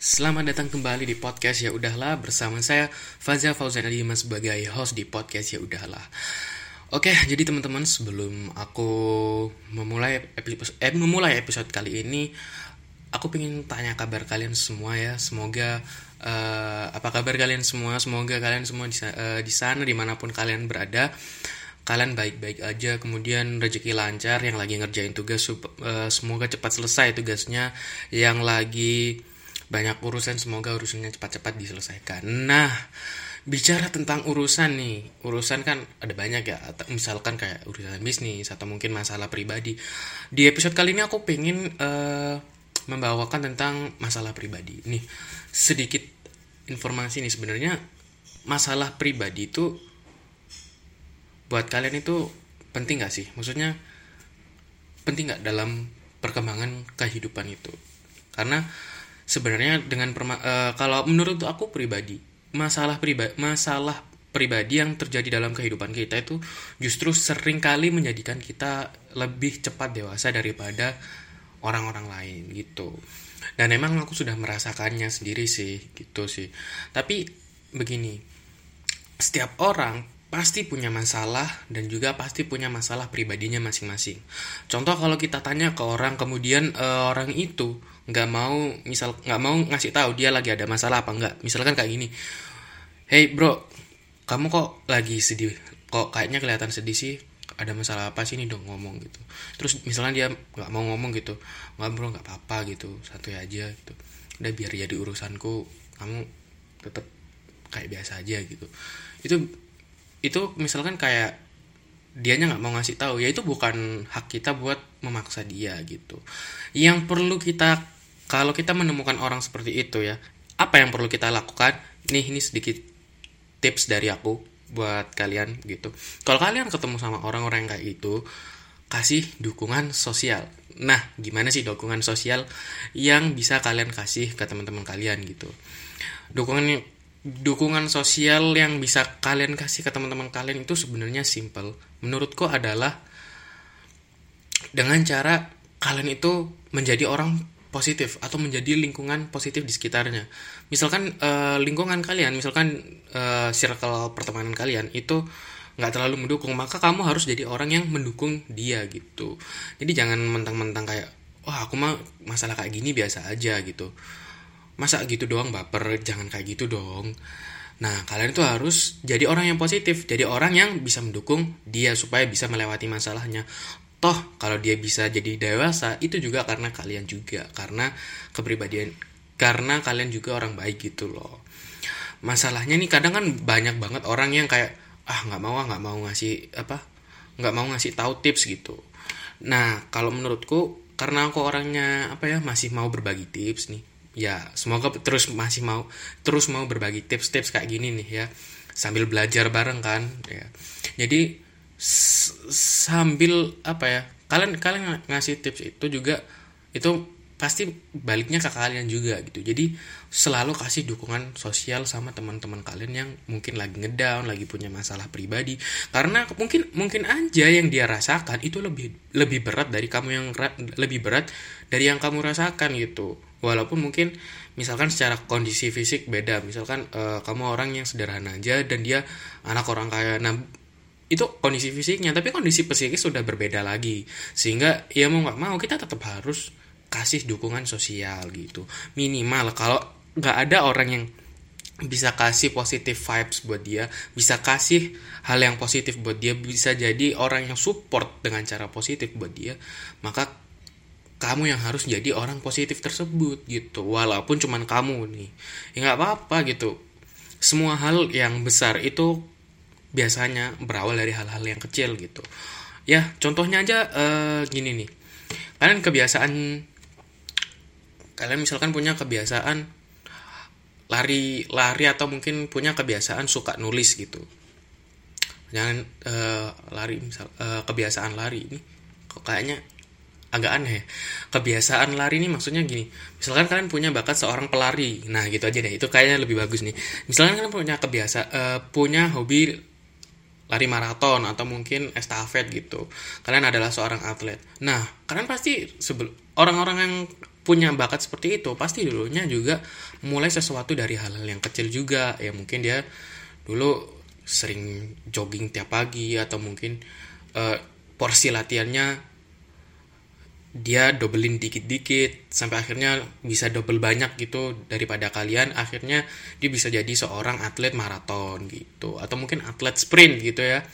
Selamat datang kembali di podcast Ya Udahlah bersama saya Faza Fauzan Adima sebagai host di podcast Ya Udahlah. Oke, jadi teman-teman sebelum aku memulai episode eh, memulai episode kali ini, aku pengen tanya kabar kalian semua ya. Semoga uh, apa kabar kalian semua? Semoga kalian semua di, uh, sana di mana pun kalian berada kalian baik-baik aja kemudian rezeki lancar yang lagi ngerjain tugas uh, semoga cepat selesai tugasnya yang lagi banyak urusan semoga urusannya cepat-cepat diselesaikan. Nah bicara tentang urusan nih urusan kan ada banyak ya. Misalkan kayak urusan bisnis atau mungkin masalah pribadi. Di episode kali ini aku pengen uh, membawakan tentang masalah pribadi. Nih sedikit informasi nih sebenarnya masalah pribadi itu buat kalian itu penting gak sih? Maksudnya penting gak dalam perkembangan kehidupan itu? Karena sebenarnya dengan perma uh, kalau menurut aku pribadi masalah pribadi masalah pribadi yang terjadi dalam kehidupan kita itu justru sering kali menjadikan kita lebih cepat dewasa daripada orang-orang lain gitu dan emang aku sudah merasakannya sendiri sih gitu sih tapi begini setiap orang pasti punya masalah dan juga pasti punya masalah pribadinya masing-masing. Contoh kalau kita tanya ke orang kemudian uh, orang itu nggak mau misal nggak mau ngasih tahu dia lagi ada masalah apa enggak misalkan kayak gini hey bro kamu kok lagi sedih? Kok kayaknya kelihatan sedih sih? Ada masalah apa sih ini dong ngomong gitu. Terus misalnya dia nggak mau ngomong gitu nggak bro nggak apa-apa gitu satu aja gitu. Udah biar jadi urusanku. Kamu tetap kayak biasa aja gitu. Itu itu misalkan kayak dianya nggak mau ngasih tahu ya itu bukan hak kita buat memaksa dia gitu. Yang perlu kita kalau kita menemukan orang seperti itu ya, apa yang perlu kita lakukan? Nih, ini sedikit tips dari aku buat kalian gitu. Kalau kalian ketemu sama orang-orang kayak itu, kasih dukungan sosial. Nah, gimana sih dukungan sosial yang bisa kalian kasih ke teman-teman kalian gitu? Dukungan dukungan sosial yang bisa kalian kasih ke teman-teman kalian itu sebenarnya simple. Menurutku adalah dengan cara kalian itu menjadi orang positif atau menjadi lingkungan positif di sekitarnya. Misalkan uh, lingkungan kalian, misalkan uh, circle pertemanan kalian itu nggak terlalu mendukung, maka kamu harus jadi orang yang mendukung dia gitu. Jadi jangan mentang-mentang kayak, wah aku mah masalah kayak gini biasa aja gitu. Masa gitu doang baper, jangan kayak gitu dong. Nah, kalian itu harus jadi orang yang positif, jadi orang yang bisa mendukung dia supaya bisa melewati masalahnya toh kalau dia bisa jadi dewasa itu juga karena kalian juga karena kepribadian karena kalian juga orang baik gitu loh. Masalahnya nih kadang kan banyak banget orang yang kayak ah nggak mau ah nggak mau ngasih apa nggak mau ngasih tahu tips gitu. Nah kalau menurutku karena aku orangnya apa ya masih mau berbagi tips nih ya semoga terus masih mau terus mau berbagi tips-tips kayak gini nih ya sambil belajar bareng kan ya. Jadi sambil apa ya kalian kalian ngasih tips itu juga itu pasti baliknya ke kalian juga gitu. Jadi selalu kasih dukungan sosial sama teman-teman kalian yang mungkin lagi ngedown lagi punya masalah pribadi. Karena mungkin mungkin aja yang dia rasakan itu lebih lebih berat dari kamu yang lebih berat dari yang kamu rasakan gitu. Walaupun mungkin misalkan secara kondisi fisik beda. Misalkan uh, kamu orang yang sederhana aja dan dia anak orang kaya nah itu kondisi fisiknya tapi kondisi psikis sudah berbeda lagi. Sehingga ya mau nggak mau kita tetap harus kasih dukungan sosial gitu. Minimal kalau nggak ada orang yang bisa kasih positif vibes buat dia bisa kasih hal yang positif buat dia bisa jadi orang yang support dengan cara positif buat dia maka kamu yang harus jadi orang positif tersebut gitu. Walaupun cuman kamu nih. Ya nggak apa-apa gitu. Semua hal yang besar itu biasanya berawal dari hal-hal yang kecil gitu. Ya contohnya aja uh, gini nih. Kalian kebiasaan kalian misalkan punya kebiasaan lari lari atau mungkin punya kebiasaan suka nulis gitu. Jangan uh, lari misal uh, kebiasaan lari ini kok kayaknya agak aneh kebiasaan lari ini maksudnya gini misalkan kalian punya bakat seorang pelari nah gitu aja deh itu kayaknya lebih bagus nih. Misalkan kalian punya kebiasa uh, punya hobi lari maraton atau mungkin estafet gitu. Kalian adalah seorang atlet. Nah kalian pasti sebelum orang-orang yang punya bakat seperti itu pasti dulunya juga mulai sesuatu dari hal-hal yang kecil juga. Ya mungkin dia dulu sering jogging tiap pagi atau mungkin uh, porsi latihannya dia dobelin dikit-dikit sampai akhirnya bisa double banyak gitu daripada kalian akhirnya dia bisa jadi seorang atlet maraton gitu atau mungkin atlet sprint gitu ya.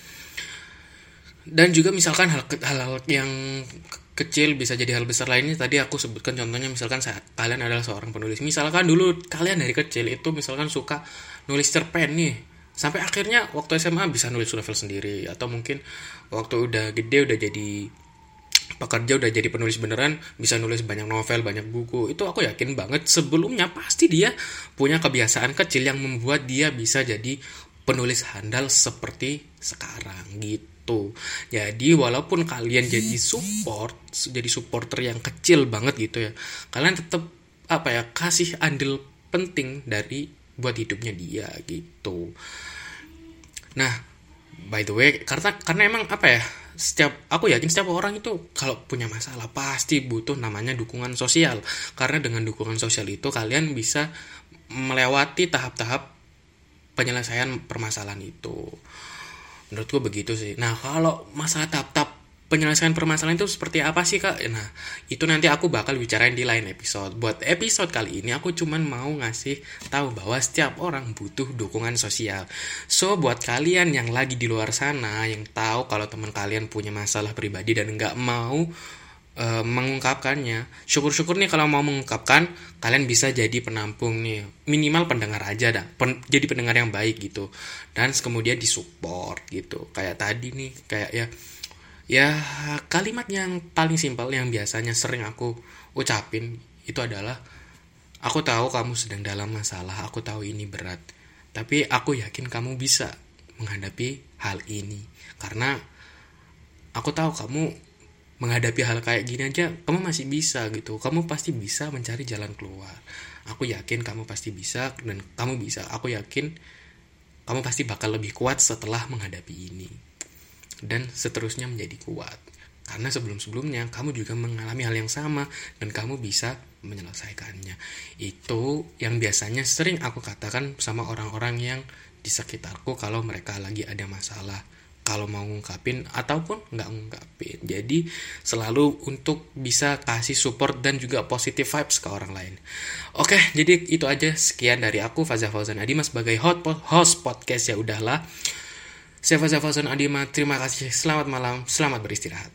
Dan juga misalkan hal-hal yang kecil bisa jadi hal besar lainnya tadi aku sebutkan contohnya misalkan saat kalian adalah seorang penulis. Misalkan dulu kalian dari kecil itu misalkan suka nulis cerpen nih sampai akhirnya waktu SMA bisa nulis novel sendiri atau mungkin waktu udah gede udah jadi pekerja udah jadi penulis beneran bisa nulis banyak novel banyak buku itu aku yakin banget sebelumnya pasti dia punya kebiasaan kecil yang membuat dia bisa jadi penulis handal seperti sekarang gitu. Jadi walaupun kalian jadi support jadi supporter yang kecil banget gitu ya kalian tetap apa ya kasih andil penting dari buat hidupnya dia gitu. Nah by the way karena karena emang apa ya setiap aku yakin setiap orang itu kalau punya masalah pasti butuh namanya dukungan sosial. Karena dengan dukungan sosial itu kalian bisa melewati tahap-tahap penyelesaian permasalahan itu. Menurutku begitu sih. Nah kalau masalah tahap-tahap penyelesaian permasalahan itu seperti apa sih kak? Nah itu nanti aku bakal bicarain di lain episode. Buat episode kali ini aku cuman mau ngasih tahu bahwa setiap orang butuh dukungan sosial. So buat kalian yang lagi di luar sana yang tahu kalau teman kalian punya masalah pribadi dan nggak mau uh, mengungkapkannya, syukur-syukur nih kalau mau mengungkapkan kalian bisa jadi penampung nih minimal pendengar aja dah, pen, jadi pendengar yang baik gitu dan kemudian disupport gitu kayak tadi nih kayak ya ya kalimat yang paling simpel yang biasanya sering aku ucapin itu adalah aku tahu kamu sedang dalam masalah aku tahu ini berat tapi aku yakin kamu bisa menghadapi hal ini. Karena aku tahu kamu menghadapi hal kayak gini aja kamu masih bisa gitu. Kamu pasti bisa mencari jalan keluar. Aku yakin kamu pasti bisa dan kamu bisa. Aku yakin kamu pasti bakal lebih kuat setelah menghadapi ini dan seterusnya menjadi kuat. Karena sebelum-sebelumnya kamu juga mengalami hal yang sama dan kamu bisa menyelesaikannya. Itu yang biasanya sering aku katakan sama orang-orang yang di sekitarku kalau mereka lagi ada masalah kalau mau ngungkapin ataupun nggak ngungkapin. Jadi selalu untuk bisa kasih support dan juga positive vibes ke orang lain. Oke, jadi itu aja sekian dari aku Fazal Fauzan Adima sebagai host podcast ya udahlah. Saya Fauzan Adima, terima kasih. Selamat malam, selamat beristirahat.